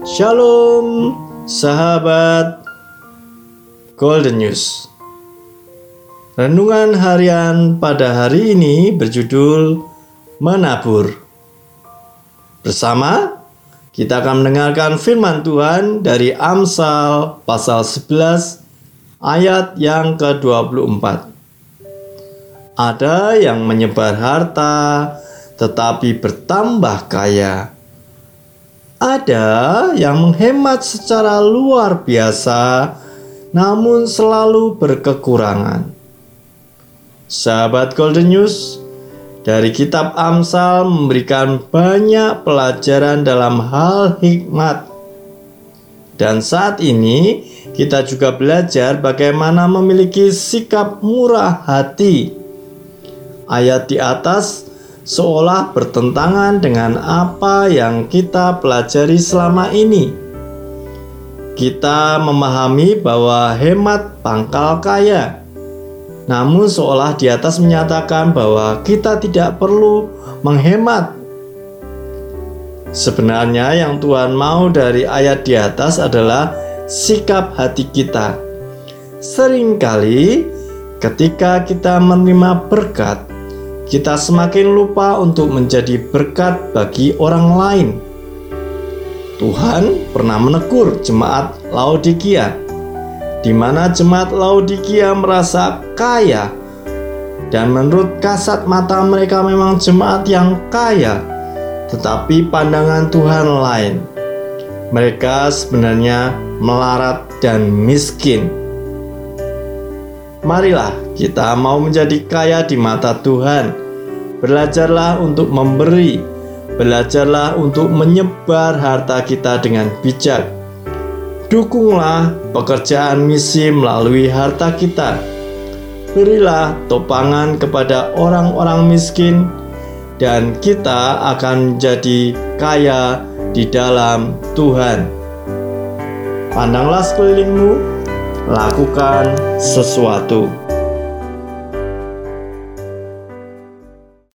Shalom, sahabat Golden News. Renungan harian pada hari ini berjudul Menabur. Bersama kita akan mendengarkan firman Tuhan dari Amsal pasal 11 ayat yang ke-24. Ada yang menyebar harta tetapi bertambah kaya ada yang menghemat secara luar biasa, namun selalu berkekurangan. Sahabat Golden News, dari kitab Amsal memberikan banyak pelajaran dalam hal hikmat. Dan saat ini kita juga belajar bagaimana memiliki sikap murah hati. Ayat di atas seolah bertentangan dengan apa yang kita pelajari selama ini. Kita memahami bahwa hemat pangkal kaya, namun seolah di atas menyatakan bahwa kita tidak perlu menghemat. Sebenarnya, yang Tuhan mau dari ayat di atas adalah sikap hati kita. Seringkali, ketika kita menerima berkat, kita semakin lupa untuk menjadi berkat bagi orang lain. Tuhan pernah menegur jemaat Laodikia, di mana jemaat Laodikia merasa kaya, dan menurut kasat mata mereka memang jemaat yang kaya, tetapi pandangan Tuhan lain. Mereka sebenarnya melarat dan miskin. Marilah kita mau menjadi kaya di mata Tuhan. Belajarlah untuk memberi, belajarlah untuk menyebar harta kita dengan bijak. Dukunglah pekerjaan misi melalui harta kita. Berilah topangan kepada orang-orang miskin, dan kita akan menjadi kaya di dalam Tuhan. Pandanglah sekelilingmu, lakukan sesuatu.